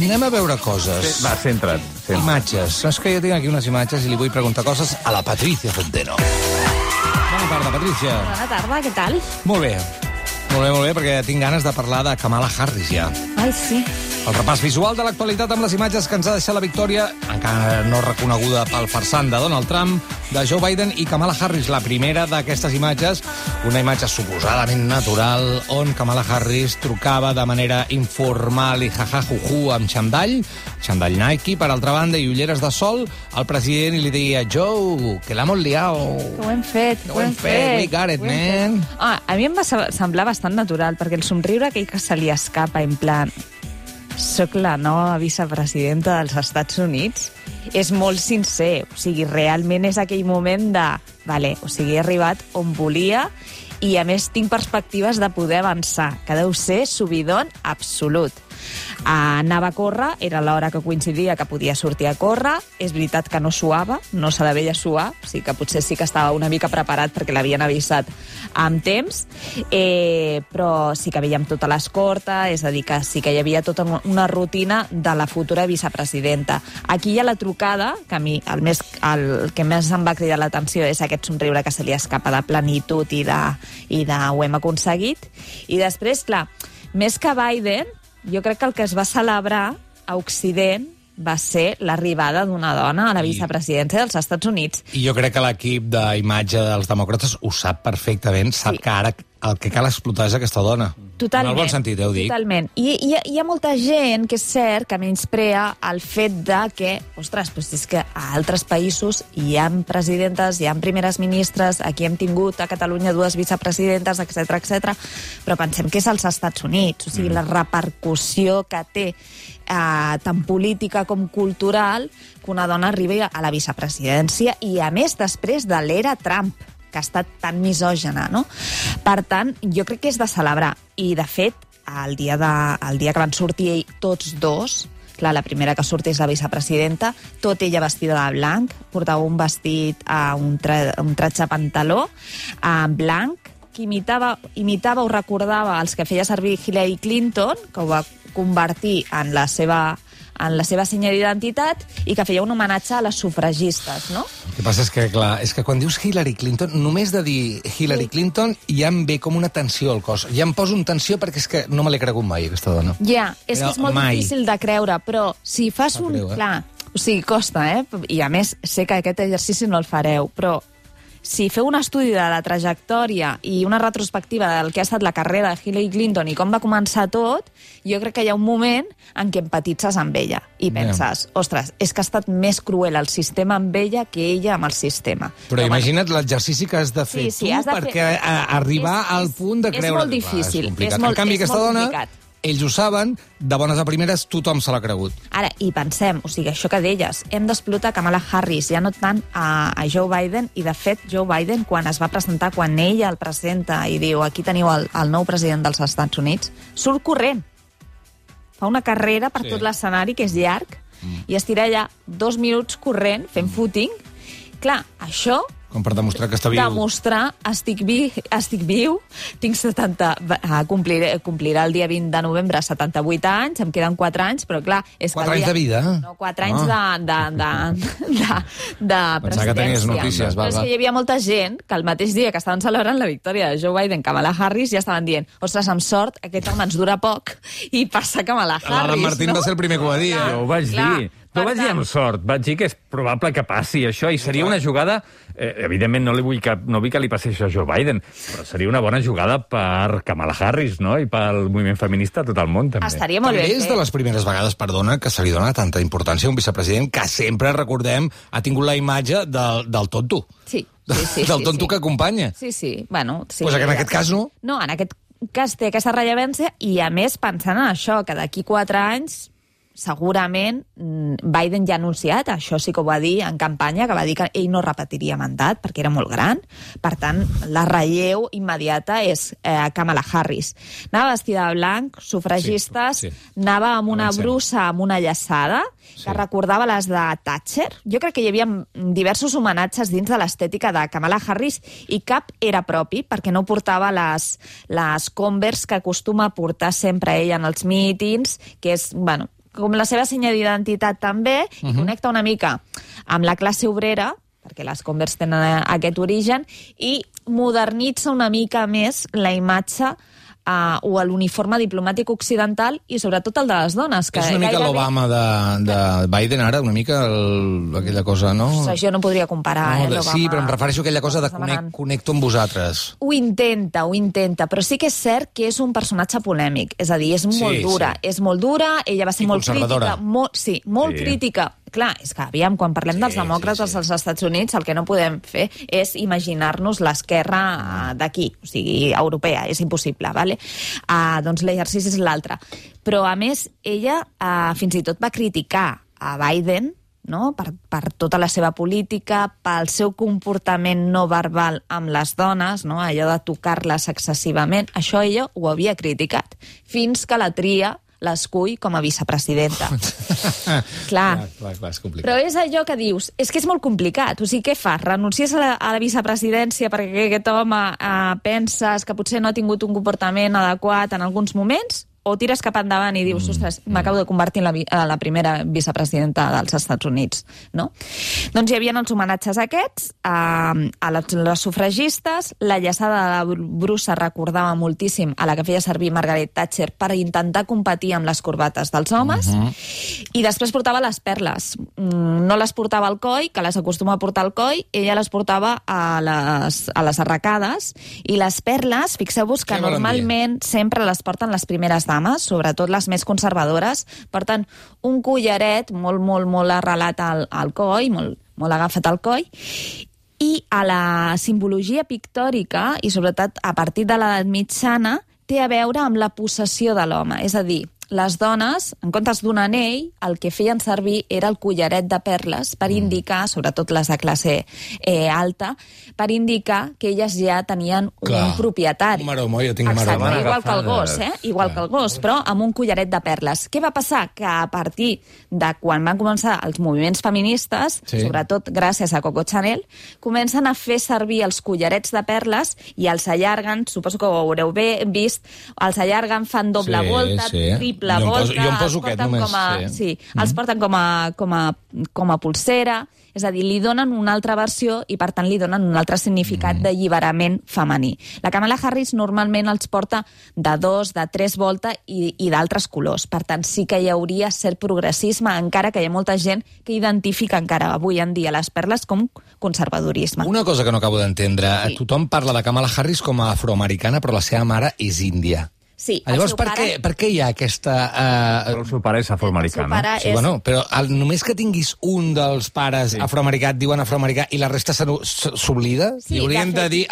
Anem a veure coses. Va, centra't. centra't. Imatges. És que jo tinc aquí unes imatges i li vull preguntar coses a la Patricia Centeno. Bona tarda, Patricia. Bona tarda, què tal? Molt bé. Molt bé, molt bé, perquè tinc ganes de parlar de Kamala Harris ja. Ai, sí. El repàs visual de l'actualitat amb les imatges que ens ha deixat la victòria, encara no reconeguda pel farsant de Donald Trump, de Joe Biden i Kamala Harris. La primera d'aquestes imatges, una imatge suposadament natural, on Kamala Harris trucava de manera informal i jajajuju amb xandall, xandall Nike, per altra banda, i ulleres de sol, al president i li deia Joe, que l'hemos liado. Que ho hem fet, Que ho hem fet, we got it, man. fet. Ah, a mi em va se- semblar bastant natural, perquè el somriure aquell que se li escapa, en plan, soc la nova vicepresidenta dels Estats Units, és molt sincer. O sigui, realment és aquell moment de... Vale, o sigui, he arribat on volia i, a més, tinc perspectives de poder avançar, que deu ser subidon absolut. Uh, anava a córrer, era l'hora que coincidia que podia sortir a córrer. És veritat que no suava, no se la veia suar, o sigui que potser sí que estava una mica preparat perquè l'havien avisat amb temps, eh, però sí que veiem tota l'escorta, és a dir, que sí que hi havia tota una rutina de la futura vicepresidenta. Aquí hi ha la trucada, que a mi el, més, el que més em va cridar l'atenció és aquest somriure que se li escapa de plenitud i de, i de ho hem aconseguit. I després, clar, més que Biden, jo crec que el que es va celebrar a Occident va ser l'arribada d'una dona a la vicepresidència dels Estats Units. I jo crec que l'equip d'imatge dels demòcrates ho sap perfectament, sap Sí. que ara el que cal explotar és aquesta dona. Totalment. En el bon sentit, eh, ho dic. Totalment. I hi hi ha molta gent que és cert que menysprea el fet de que, ostres, doncs és que a altres països hi ha presidentes, hi ha primeres ministres, aquí hem tingut a Catalunya dues vicepresidentes, etc etc. però pensem que és als Estats Units, o sigui, Mm. la repercussió que té eh, tant política com cultural que una dona arribi a la vicepresidència i, a més, després de l'era Trump que ha estat tan misògena, no? Per tant, jo crec que és de celebrar. I, de fet, el dia, de, el dia que van sortir tots dos, clar, la primera que surt és la vicepresidenta, tot ella vestida de blanc, portava un vestit, uh, un, tra un tratge pantaló uh, blanc, que imitava, imitava o recordava els que feia servir Hillary Clinton, que ho va convertir en la seva en la seva senya d'identitat i que feia un homenatge a les sufragistes, no? El que passa és que, clar, és que quan dius Hillary Clinton, només de dir Hillary Clinton ja em ve com una tensió al cos. Ja em poso en tensió perquè és que no me l'he cregut mai, aquesta dona. Ja, és No, que és molt mai. difícil de creure, però si fas Sap un... greu, eh? Clar, o sigui, costa, eh? I a més, sé que aquest exercici no el fareu, però si feu un estudi de la trajectòria i una retrospectiva del que ha estat la carrera de Hillary Clinton i com va començar tot, jo crec que hi ha un moment en què empatitzes amb ella i penses, ostres, és que ha estat més cruel el sistema amb ella que ella amb el sistema. Però imagina't l'exercici que has de fer Sí, sí, tu has de perquè fer- arribar És- al és- punt de és creure... molt Clar, difícil, complicat. és molt- en canvi, és aquesta molt dona, complicat. Ells ho saben, de bones a primeres tothom se l'ha cregut. Ara, i pensem, o sigui, això que deies, hem d'explotar Kamala Harris, ja no tant a, a Joe Biden, i de fet, Joe Biden, quan es va presentar, quan ella el presenta i diu aquí teniu el, el nou president dels Estats Units, surt corrent. Fa una carrera per Sí. tot l'escenari, que és llarg, mm. i es tira allà dos minuts corrent, fent footing. Clar, això Com per demostrar que està viu. demostrar estic, vi, estic viu, tinc 70, uh, compliré, complirà el dia 20 de novembre 78 anys, em queden 4 anys, però clar... És Quatre que el anys de vida? No, 4 anys de, de, de, de, de Pensava que tenies notícies, va, Però és va. que hi havia molta gent que el mateix dia que estaven celebrant la victòria de Joe Biden, Kamala Harris, ja estaven dient, ostres, amb sort, aquest home ens dura poc i passa Kamala Harris, L'Alan Martín no? va ser el primer que ho va dir. Clar. eh? Jo ho vaig Clar, dir. Per No vaig dir amb sort, vaig dir que és probable que passi això, i seria una jugada... Eh, evidentment, no, li vull que, no vull que li passi això a Joe Biden, però seria una bona jugada per Kamala Harris, no?, i pel moviment feminista a tot el món, també. Estaria molt També bé és fet. de les primeres vegades, perdona, que se li dona tanta importància a un vicepresident que sempre, recordem, ha tingut la imatge del, del tonto. Sí, sí, sí. del sí, tonto sí. que acompanya. Sí, sí, bueno... Sí, Pues que en aquest cas no. No, en aquest cas té aquesta rellevància i, a més, pensant en això, que d'aquí quatre anys segurament mm, Biden ja ha anunciat, això sí que ho va dir en campanya, que va dir que ell no repetiria mandat perquè era molt gran. Per tant, la relleu immediata és eh, Kamala Harris. Anava vestida de blanc, sufragistes, Sí, sí. anava amb una Avancem. brusa amb una llaçada, Sí. que recordava les de Thatcher. Jo crec que hi havia diversos homenatges dins de l'estètica de Kamala Harris i cap era propi, perquè no portava les, les Converse que acostuma a portar sempre ella en els mítings, que és, bueno, com la seva senya d'identitat també, Mhm. i connecta una mica amb la classe obrera, perquè les Converse tenen aquest origen, i modernitza una mica més la imatge uh, o l'uniforme diplomàtic occidental i sobretot el de les dones. Que és una mica gairebé- l'Obama de, de Biden ara, una mica el, aquella cosa, no? Ostres, jo no podria comparar, no, eh, l'Obama. sí, però em refereixo a aquella cosa de demanant. conec, connecto amb vosaltres. Ho intenta, ho intenta, però sí que és cert que és un personatge polèmic. És a dir, és molt Sí, dura. sí. És molt dura, ella va ser I molt crítica. Molt, sí, molt Sí. crítica. Clar, és que, aviam, quan parlem Sí, dels demòcrates sí, sí. dels Estats Units, el que no podem fer és imaginar-nos l'esquerra eh, d'aquí, o sigui, europea, és impossible, vale? Uh, doncs l'exercici és l'altre. Però, a més, ella uh, fins i tot va criticar a Biden no? per, per tota la seva política, pel seu comportament no verbal amb les dones, no? allò de tocar-les excessivament, això ella ho havia criticat, fins que la tria l'escull com a vicepresidenta. Clar. clar, clar, clar, és complicat. Però és allò que dius, és que és molt complicat. O sigui, què fas? Renuncies a la, a la vicepresidència perquè aquest home eh, penses que potser no ha tingut un comportament adequat en alguns moments? O tires cap endavant i dius, ostres, m'acabo de convertir en la, en la primera vicepresidenta dels Estats Units, no? Doncs hi havia els homenatges aquests, eh, a les, les sufragistes, la llaçada de la brusa recordava moltíssim a la que feia servir Margaret Thatcher per intentar competir amb les corbates dels homes, i després portava les perles. Mm, No les portava al coll, que les acostuma a portar al coll, ella les portava a les, a les arracades, i les perles, fixeu-vos que Què normalment sempre les porten les primeres dames, sobretot les més conservadores, porten un collaret molt, molt, molt arrelat al, al coll, molt, molt agafat al coll, i a la simbologia pictòrica, i sobretot a partir de l'edat mitjana, té a veure amb la possessió de l'home. És a dir, les dones, en comptes d'un anell, el que feien servir era el collaret de perles per indicar, sobretot les de classe eh, alta, per indicar que elles ja tenien Clar. un propietari. Un maromo, jo tinc Exacte, maromo. igual que el gos, eh? Igual que el gos, però amb un collaret de perles. Què va passar? Que a partir de quan van començar els moviments feministes, Sí. sobretot gràcies a Coco Chanel, comencen a fer servir els collarets de perles i els allarguen, suposo que ho haureu bé vist, els allarguen, fan doble Sí, volta, sí. triple Jo em poso- volta, jo em poso aquest només, com a, sí. sí, els porten com a, com, a, com a pulsera, és a dir, li donen una altra versió i, per tant, li donen un altre significat Mm. d'alliberament femení. La Kamala Harris normalment els porta de dos, de tres volta i, i d'altres colors. Per tant, sí que hi hauria cert progressisme, encara que hi ha molta gent que identifica encara avui en dia les perles com conservadorisme. Una cosa que no acabo d'entendre. Sí. Tothom parla de Kamala Harris com a afroamericana, però la seva mare és índia. Sí, el Llavors, seu per, pare- què, per què hi ha aquesta... Uh, Però el seu pare és afroamericà, no? pare Sí, és... bueno, però el, només que tinguis un dels pares sí. afroamericà, et diuen afroamericà, i la resta s'oblida? Sí, I haurien de de, fet- dir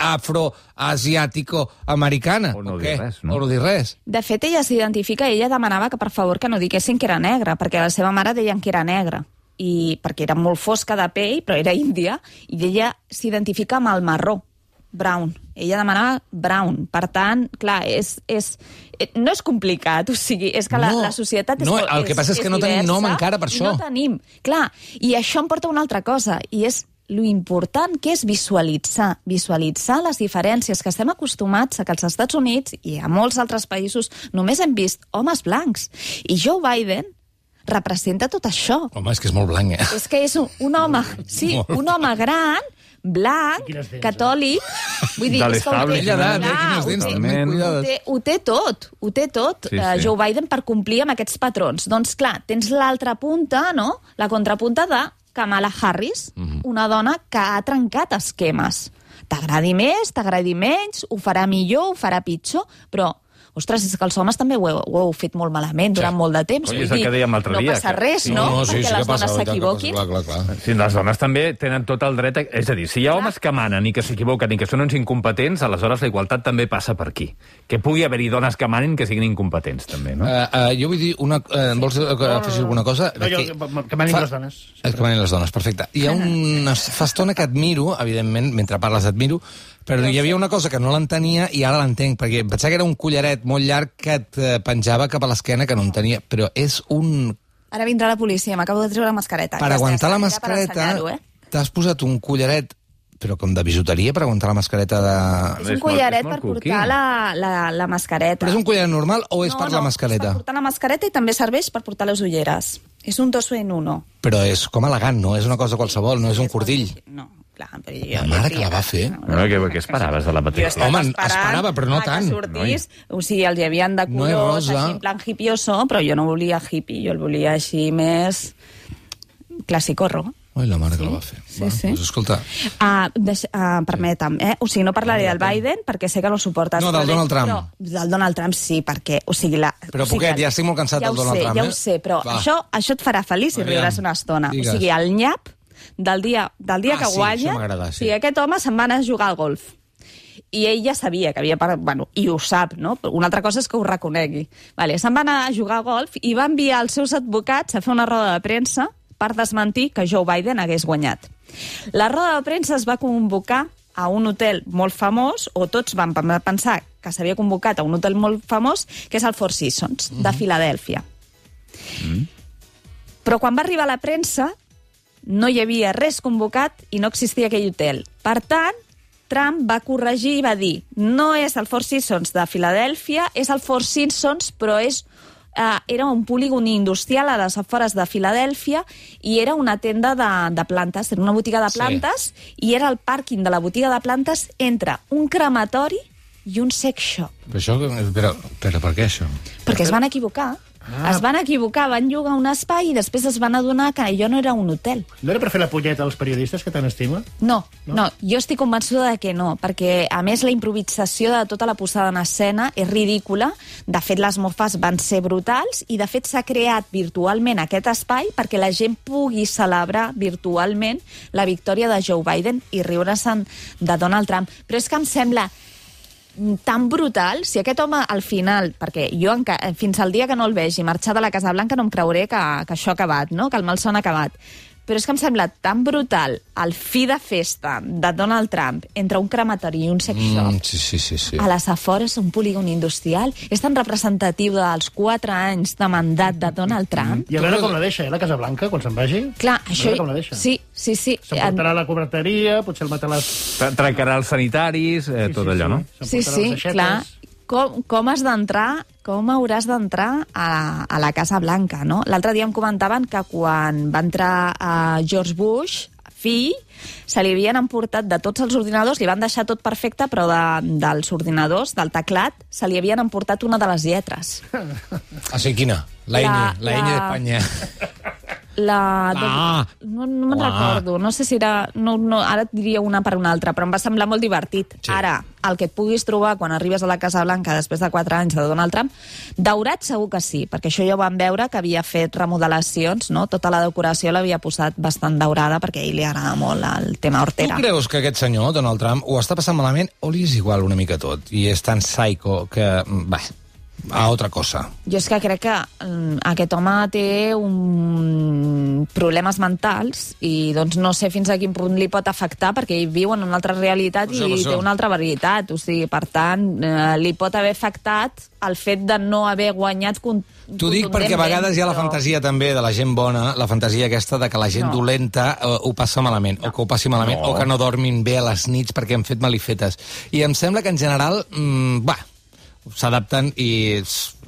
afro-asiàtico-americana. O no o dir res, no? O no dir res. De fet, ella s'identifica, ella demanava que per favor que no diguessin que era negra, perquè la seva mare deien que era negra i perquè era molt fosca de pell, però era índia, i ella s'identifica amb el marró, brown. Ella demanava brown. Per tant, clar, és, és, eh, no és complicat, o sigui, és que la, No, la societat és no, el que passa és que no tenim diversa, nom encara per això. No tenim, clar. I això em porta a una altra cosa, i és lo important que és visualitzar, visualitzar les diferències que estem acostumats a que als Estats Units i a molts altres països només hem vist homes blancs. I Joe Biden representa tot això. Home, és que és molt blanc, eh? És que és un, un home, sí, Molt un home gran, blanc, eh? catòlic... Vull dir, és que ho té, edat, eh? ho té- ho té, ho té tot, ho té tot, Sí, sí, sí. Joe Biden, per complir amb aquests patrons. Doncs clar, tens l'altra punta, no?, la contrapunta de Kamala Harris, Mhm. una dona que ha trencat esquemes. T'agradi més, t'agradi menys, ho farà millor, ho farà pitjor, però ostres, és que els homes també ho heu, ho heu fet molt malament durant molt de temps. Coi, Vull és el que dèiem l'altre no dia, passa que- res, sí, no? no, sí, Perquè sí que les passa, dones oi passa, s'equivoquin. Sí, les dones també tenen tot el dret... A... És a dir, si hi ha homes que manen i que s'equivoquen i que són uns incompetents, aleshores la igualtat també passa per aquí. Que pugui haver-hi dones que manen que siguin incompetents, també, no? Uh, uh, jo vull dir una... Uh, vols uh, afegir alguna cosa? No, jo, que manin les dones. Que manin les dones, perfecte. Hi ha una... Fa estona que admiro, evidentment, mentre parles admiro, però hi havia una cosa que no l'entenia i ara l'entenc, perquè pensava que era un collaret molt llarg que et eh, penjava cap a l'esquena, que no entenia, però és un... Ara vindrà la policia, m'acabo de treure la mascareta. Per aguantar la mascareta, eh? t'has posat un collaret però com de bijuteria per aguantar la mascareta de... És un collaret per portar la, la, la mascareta. Però és un collaret normal o és no, per no, la mascareta? És per portar la mascareta i també serveix per portar les ulleres. És un dos en uno. Però és com elegant, no? És una cosa qualsevol, no és un cordill. No, clar, però jo... La mare que la va fer. Bueno, què, què esperaves de la estava Home, esperava, però no tant. Que sortís, o sigui, els hi havien de No colors, rosa. així en plan hipioso, però jo no volia hippie, jo el volia així més classicorro. Oi, la mare que la va fer. Sí, Bueno, sí. Doncs escolta, Uh, deix, uh, permetem, eh? O sigui, no parlaré del Biden, perquè sé que no suportes. No, del però- Donald Trump. Però, del Donald Trump sí, perquè... O sigui, la, Però, o sigui, Poquet, ja estic molt cansat ja del Donald sé, Trump, Ja eh? ho sé, però Va. això, això et farà feliç i riuràs una estona. digues. O sigui, el nyap del dia, del dia Ah, que sí, guanya... sí. Sigui, aquest home se'n va anar a jugar al golf i ell ja sabia que havia... par- Bueno, i ho sap, no? Una altra cosa és que ho reconegui. Vale, se'n va anar a jugar a golf i va enviar els seus advocats a fer una roda de premsa per desmentir que Joe Biden hagués guanyat. La roda de premsa es va convocar a un hotel molt famós, o tots van pe- pensar que s'havia convocat a un hotel molt famós, que és el Four Seasons, de Filadèlfia. Però quan va arribar la premsa, no hi havia res convocat i no existia aquell hotel. Per tant, Trump va corregir i va dir no és el Four Seasons de Filadèlfia, és el Four Seasons, però és eh, era un polígon industrial a les afores de Filadèlfia i era una tenda de, de plantes, era una botiga de Sí. plantes i era el pàrquing de la botiga de plantes entre un crematori i un sex shop. però, això, però, però per què això? Perquè es van equivocar. Ah. Es van equivocar, van llogar un espai i després es van adonar que allò no era un hotel. No era per fer la punyeta als periodistes que tant estima? No, no, no, jo estic convençuda de que no, perquè a més la improvisació de tota la posada en escena és ridícula, de fet les mofes van ser brutals i de fet s'ha creat virtualment aquest espai perquè la gent pugui celebrar virtualment la victòria de Joe Biden i riure-se'n de Donald Trump. Però és que em sembla tan brutal, si aquest home al final, perquè jo enca, fins al dia que no el vegi marxar de la Casa Blanca no em creuré que, que això ha acabat, no? que el malson ha acabat. Però és que em sembla tan brutal el fi de festa de Donald Trump entre un crematori i un sex shop Mm, sí, sí, sí. sí. a les afores un polígon industrial és tan representatiu dels quatre anys de mandat de Donald Trump. I a veure com la deixa, eh, la Casa Blanca, quan se'n vagi. Clar, A això... veure com la deixa. Sí, sí, sí. S'emportarà la coberteria, potser el matalàs... Trencarà els sanitaris, eh, tot allò, no? Sí, S'emportarà sí, aixetes. clar. Com, com has d'entrar, com hauràs d'entrar a, a la Casa Blanca, no? L'altre dia em comentaven que quan va entrar a George Bush, fill, se li havien emportat de tots els ordinadors, li van deixar tot perfecte, però de, dels ordinadors, del teclat, se li havien emportat una de les lletres. Ah, sí, quina? La ñ, La- la ñ la- d'Espanya. La... Ah. No, no me'n recordo, no sé si era... No, no, ara et diria una per una altra, però em va semblar molt divertit. Sí. Ara, el que et puguis trobar quan arribes a la Casa Blanca després de 4 anys de Donald Trump, daurat segur que sí, perquè això ja ho vam veure que havia fet remodelacions, no? Tota la decoració l'havia posat bastant daurada perquè a ell li agrada molt el tema Tu hortera. creus que aquest senyor, Donald Trump, ho està passant malament o li és igual una mica tot? I és tan psycho que... mm, Va, a otra cosa. Jo és que crec que mm, aquest home té un... problemes mentals i doncs no sé fins a quin punt li pot afectar perquè ell viu en una altra realitat i té una altra veritat. O sigui, per tant, eh, li pot haver afectat el fet de no haver guanyat T'ho dic perquè a vegades hi ha la però- fantasia també de la gent bona, la fantasia aquesta de que la gent No. dolenta eh, ho passa malament, o que ho passi malament, No. o que no dormin bé a les nits perquè han fet malifetes. I em sembla que en general, mm, va, s'adapten i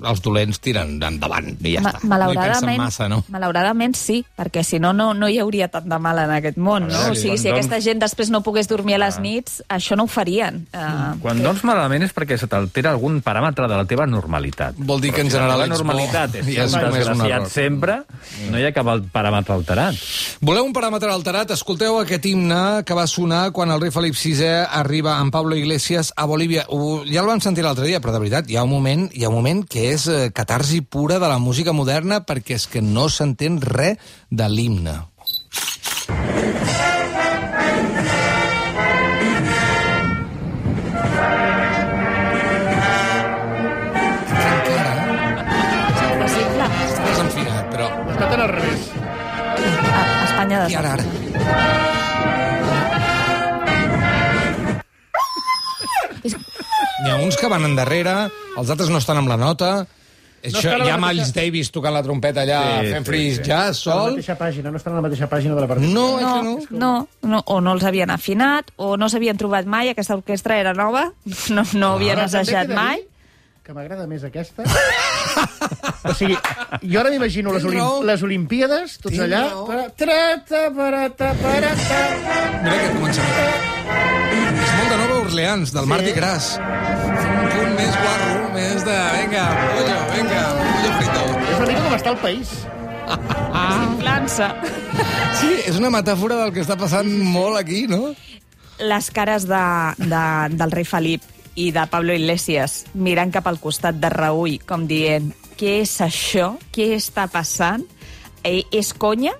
els dolents tiren endavant i ja Ma- està. No malauradament, pensen massa, no? malauradament sí, perquè si no, no, no hi hauria tant de mal en aquest món, no? veure, O sigui, si quan aquesta doncs- gent després no pogués dormir a les nits, això no ho farien. Uh, Quan dorms malament és perquè se t'altera algun paràmetre de la teva normalitat. Vol dir que en si general la ets teva bo normalitat és comès un desgraciat error. sempre, no hi ha cap paràmetre alterat. Voleu un paràmetre alterat? Escolteu aquest himne que va sonar quan el rei Felip VI arriba amb Pablo Iglesias a Bolívia. Ja el vam sentir l'altre dia, però de veritat, hi ha un moment, hi ha un moment que és eh, catarsi pura de la música moderna perquè és que no s'entén res de l'himne. Desenfinat, però... Està tan al revés. A Espanya de I ara, ara. Que van endarrere, els altres no estan amb la nota... Això, està en la hi ha mateixa- Miles Davis tocant la trompeta allà, Sí, fent sí, free sí. jazz, A la sol. mateixa pàgina, no estan a la mateixa pàgina de la partitura. No, No, no. no, no, o no els havien afinat, o no s'havien trobat mai, aquesta orquestra era nova, no, no havien Ara, també assajat mai. Que m'agrada més aquesta. o sigui, jo ara m'imagino les, olim les Olimpíades, tots Tens allà... raó. para- Trata, parata, parata... Mira aquest començament. Orleans, del Mardi Gras. Un punt més guarro, més de... Vinga, pollo, vinga, pollo frito. És una mica com està el país. Inflant-se. Sí, és una metàfora del que està passant molt aquí, no? Les cares de, de, del rei Felip i de Pablo Iglesias mirant cap al costat de Raül, com dient què és això? Què està passant? Eh, és conya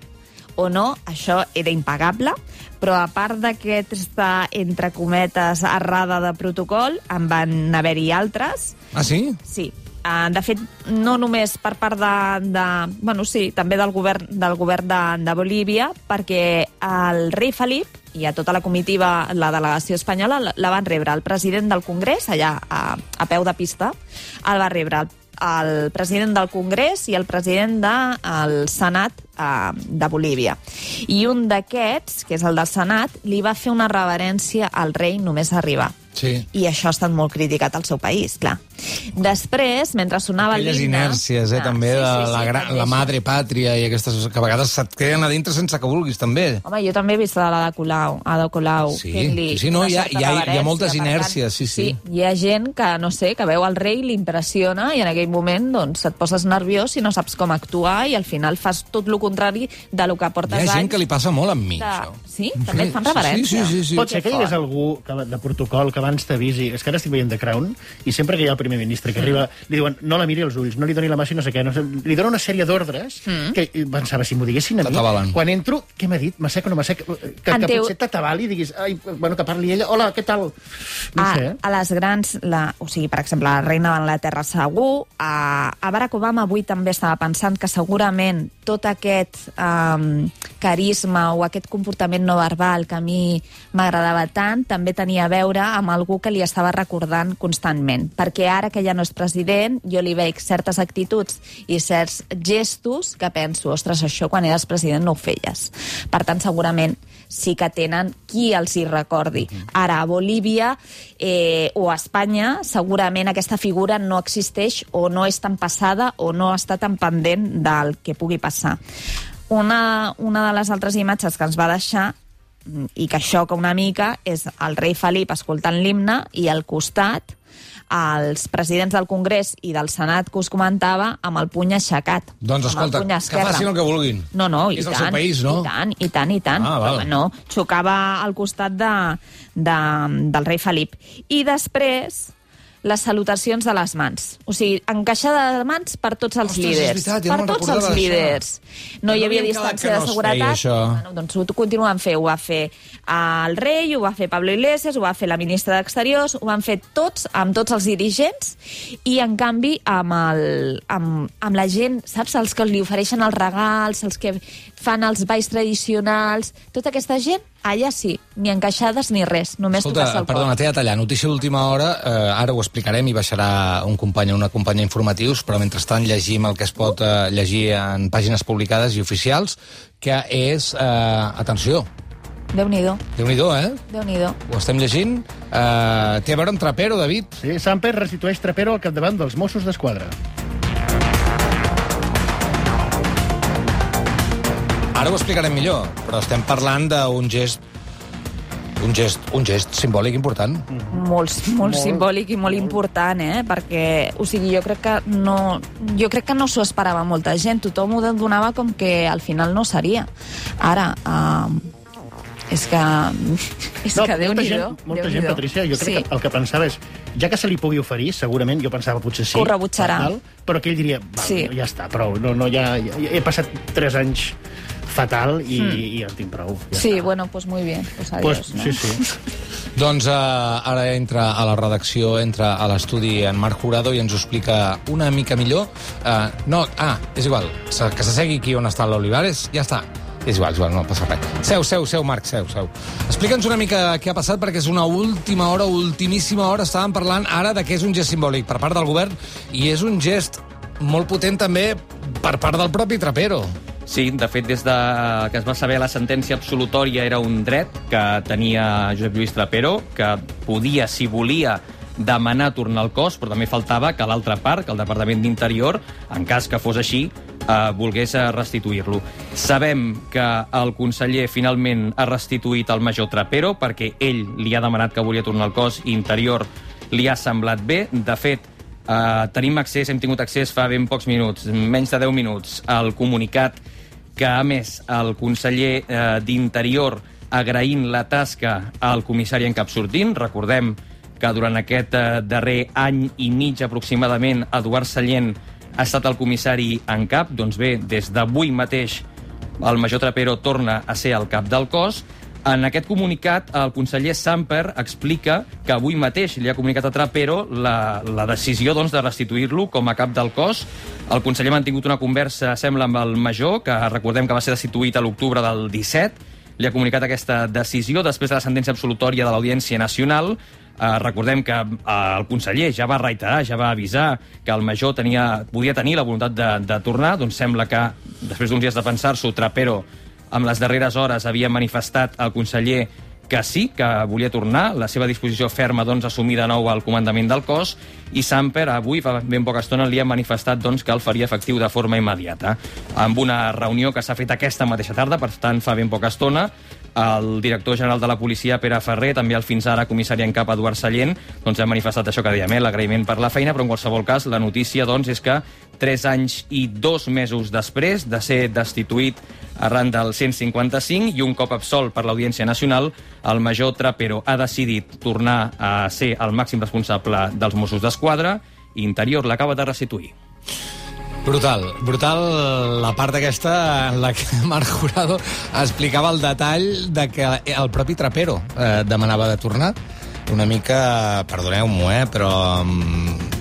o no? Això era impagable, però a part d'aquesta, entre cometes, errada de protocol, en van haver-hi altres, Ah, sí? Sí. Uh, de fet, no només per part de, de... Bueno, sí, també del govern, del govern de, de Bolívia, perquè el rei Felip i a tota la comitiva, la delegació espanyola, la, la van rebre el president del Congrés, allà a, a peu de pista, el va rebre el, el president del Congrés i el president del de, Senat eh, de Bolívia. I un d'aquests, que és el del Senat, li va fer una reverència al rei només arribar. Sí. I això ha estat molt criticat al seu país, clar. Després, mentre sonava Aquelles l'himne... inèrcies, eh, Ah, també, sí, de sí, sí, la, gra- també la madre pàtria i aquestes que a vegades se't queden a dintre sense que vulguis, també. Home, jo també he vist la de Colau, a de Colau. Sí, sí, sí, no, hi ha- hi ha- hi ha moltes inèrcies, sí, sí. Hi ha gent que, no sé, que veu el rei, l'impressiona i en aquell moment doncs, et poses nerviós i no saps com actuar i al final fas tot el contrari de lo que Hi portes ha gent anys. que li passa molt amb mi, de... això. Sí? També et fan reverència. Sí, sí, sí. sí. Pot ser que hi hagués algú que, de protocol que abans t'avisi... És que ara estic veient The Crown i sempre que hi ha el primer ministre que arriba li diuen no la miri als ulls, no li doni la mà si no sé què. No sé, li dona una sèrie d'ordres Mm. que pensava, si m'ho diguessin a mi... Quan entro, què m'ha dit? M'assec o no m'assec? Que, que En teu- potser t'atabali i diguis... Ai, bueno, que parli ella. Hola, què tal? No a, sé, eh? a les grans, la, o sigui, per exemple, la reina d'Anglaterra segur, a, a Barack Obama avui també estava pensant que segurament tot aquest um, carisma o aquest comportament no verbal que a mi m'agradava tant també tenia a veure amb algú que li estava recordant constantment. Perquè ara que ja no és president, jo li veig certes actituds i certs gestos que penso, ostres, això quan eres president no ho feies. Per tant, segurament sí que tenen qui els hi recordi. Ara, a Bolívia eh, o a Espanya, segurament aquesta figura no existeix o no és tan passada o no està tan pendent del que pugui passar. Una, una de les altres imatges que ens va deixar mm, i que xoca una mica és el rei Felip escoltant l'himne i al costat els presidents del Congrés i del Senat que us comentava amb el puny aixecat. Doncs el escolta, que facin el que vulguin. No, no, i És el tant, seu país, no? i tant, i tant, i tant. Ah, val. No, xocava al costat de, de, del rei Felip. I després, les salutacions de les mans. O sigui, encaixada de mans per tots els Ostres, líders. veritat, per no tots els líders. No Que hi no havia distància de no es seguretat. feia. Bueno, doncs ho continuen fent. Ho va fer el rei, ho va fer Pablo Iglesias, ho va fer la ministra d'Exteriors, ho van fer tots, amb tots els dirigents, i en canvi amb, el, amb, amb la gent, saps, els que li ofereixen els regals, els que fan els balls tradicionals, tota aquesta gent, allà sí, ni encaixades ni res, només Escolta, tocar-se el perdona, t'he de tallar. Notícia d'última hora, eh, ara ho explicarem i baixarà un company o una companya informatius, però mentrestant llegim el que es pot eh, llegir en pàgines publicades i oficials, que és... Eh, atenció, Déu-n'hi-do, déu-n'hi-do, eh? Déu-n'hi-do. Ho estem llegint. Eh, té a veure amb Trapero, David. Sí, Samper restitueix Trapero al capdavant dels Mossos d'Esquadra. Ara ho explicarem millor, però estem parlant d'un gest un gest, un gest simbòlic important. molt, molt, molt simbòlic i molt important, eh? Perquè, o sigui, jo crec que no, jo crec que no s'ho esperava molta gent. Tothom ho donava com que al final no seria. Ara, uh, és que... És que déu molta nhi gent, molta gent, Patricia, jo crec sí. que el que pensava és, ja que se li pugui oferir, segurament, jo pensava potser sí. Ho rebutjarà. Tal, però que ell diria, val, Sí. ja està, prou, no, no, ja, ja, he passat tres anys fatal i, mm. i en tinc prou. Ja Sí, està. bueno, pues muy bien. Pues adiós, pues, no? sí, sí. Doncs uh, ara entra a la redacció, entra a l'estudi en Marc Jurado i ens ho explica una mica millor. Uh, no, ah, és igual, se- que s'assegui aquí on està l'Olivares, ja està. És igual, és igual, no passa res. Seu, seu, seu, Marc, seu, seu. Explica'ns una mica què ha passat, perquè és una última hora, ultimíssima hora, estàvem parlant ara de que és un gest simbòlic per part del govern, i és un gest molt potent també per part del propi Trapero. Sí, de fet, des de que es va saber la sentència absolutòria era un dret que tenia Josep Lluís Trapero, que podia, si volia, demanar tornar al cos, però també faltava que l'altra part, que el Departament d'Interior, en cas que fos així, eh, volgués restituir-lo. Sabem que el conseller finalment ha restituït el major Trapero perquè ell li ha demanat que volia tornar al cos i Interior li ha semblat bé. De fet, eh, tenim accés, hem tingut accés fa ben pocs minuts, menys de 10 minuts, al comunicat que ha més el conseller eh, d'Interior agraint la tasca al comissari en cap sortint. Recordem que durant aquest eh, darrer any i mig aproximadament Eduard Sallent ha estat el comissari en cap. Doncs bé, des d'avui mateix el major Trapero torna a ser el cap del cos. En aquest comunicat, el conseller Samper explica que avui mateix li ha comunicat a Trapero la, la decisió doncs, de restituir-lo com a cap del cos. El conseller ha mantingut una conversa, sembla, amb el major, que recordem que va ser destituït a l'octubre del 17. Li ha comunicat aquesta decisió després de la sentència absolutòria de l'Audiència Nacional. Uh, recordem que uh, el conseller ja va reiterar, ja va avisar que el major tenia, podia tenir la voluntat de, de tornar, doncs sembla que després d'uns dies de pensar-s'ho, Trapero amb les darreres hores havia manifestat al conseller que sí, que volia tornar, la seva disposició ferma doncs, assumir de nou el comandament del cos, i Samper avui, fa ben poca estona, li ha manifestat doncs, que el faria efectiu de forma immediata. Amb una reunió que s'ha fet aquesta mateixa tarda, per tant fa ben poca estona, el director general de la policia, Pere Ferrer, també el fins ara comissari en cap Eduard Sallent, doncs ha manifestat això que dèiem, eh, l'agraïment per la feina, però en qualsevol cas la notícia doncs, és que tres anys i dos mesos després de ser destituït arran del 155 i un cop absolt per l'Audiència Nacional, el major Trapero ha decidit tornar a ser el màxim responsable dels Mossos d'Esquadra i Interior l'acaba de restituir. Brutal, brutal la part aquesta en la que Marc Jurado explicava el detall de que el propi Trapero eh, demanava de tornar. Una mica, perdoneu-m'ho, eh, però mm,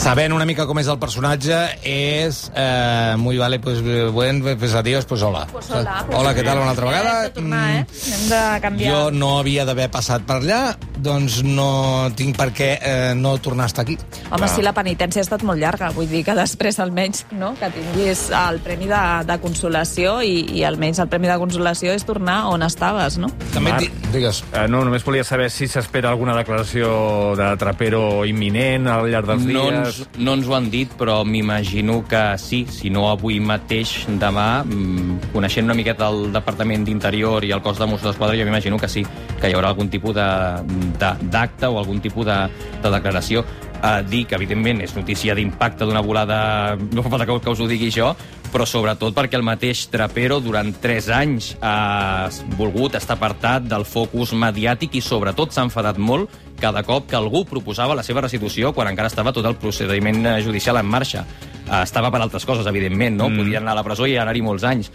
sabent una mica com és el personatge, és eh, muy vale, pues buen, pues adiós, pues hola. Pues hola, pues hola, què tal, una altra vegada? Hem de tornar, eh? Hem de canviar. Jo no havia d'haver passat per allà, doncs no tinc per què eh, no tornar a estar aquí. Home, sí, la penitència ha estat molt llarga. Vull dir que després, almenys, no? que tinguis el premi de, de consolació i, i almenys el premi de consolació és tornar on estaves, no? També Marc. di... Digues. Eh, no, només volia saber si s'espera alguna declaració de Trapero imminent al llarg dels No dies. Ens, no ens ho han dit, però m'imagino que sí, si no avui mateix, demà, mm, coneixent una miqueta el Departament d'Interior i el cos de Mossos d'Esquadra, jo m'imagino que sí, que hi haurà algun tipus d'acte o algun tipus de, de declaració. A dir que, evidentment, és notícia d'impacte d'una volada... No fa falta que, que us ho digui jo, però sobretot perquè el mateix Trapero durant 3 anys ha volgut estar apartat del focus mediàtic i sobretot s'ha enfadat molt cada cop que algú proposava la seva restitució quan encara estava tot el procediment eh, judicial en marxa. Eh, Estava per altres coses, evidentment, no? Mm. Podien anar a la presó i anar-hi molts anys.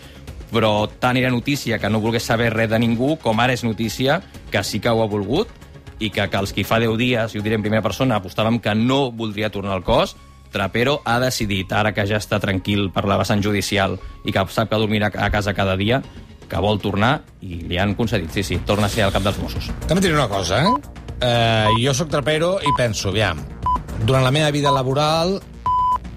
Però tant era notícia que no volgués saber res de ningú, com ara és notícia que sí que ho ha volgut i que, que els qui fa 10 dies, i ho diré en primera persona, apostàvem que no voldria tornar al cos, Trapero ha decidit, ara que ja està tranquil per la vessant judicial i que sap que dormirà a casa cada dia, que vol tornar i li han concedit, sí, sí, torna a ser el cap dels Mossos. També et diré una cosa, eh? eh jo sóc trapero i penso, aviam, durant la meva vida laboral,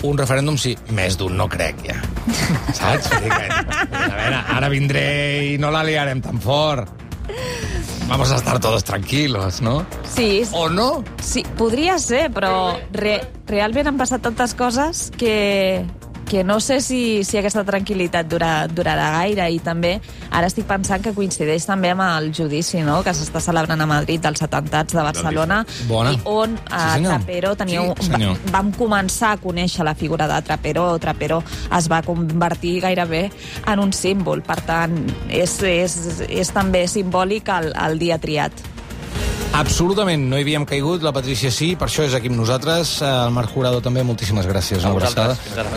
un referèndum sí, més d'un no crec, ja. Saps? A veure, ara vindré i no la liarem tan fort. Vamos a estar todos tranquilos, ¿no? Sí, ¿O no? sí, podria ser, però re, realment han passat tantes coses que, que no sé si, si aquesta tranquil·litat dura, durarà gaire i també ara estic pensant que coincideix també amb el judici no? que s'està celebrant a Madrid dels atentats de Barcelona Bona. i on Sí, eh, senyor. Trapero tenia Sí, senyor. vam començar a conèixer la figura de Trapero Trapero es va convertir gairebé en un símbol per tant és, és, és també simbòlic el, el dia triat Absolutament, no hi havíem caigut, la Patrícia sí, per això és aquí amb nosaltres, el Marc Jurado també, moltíssimes gràcies. A una vosaltres. abraçada.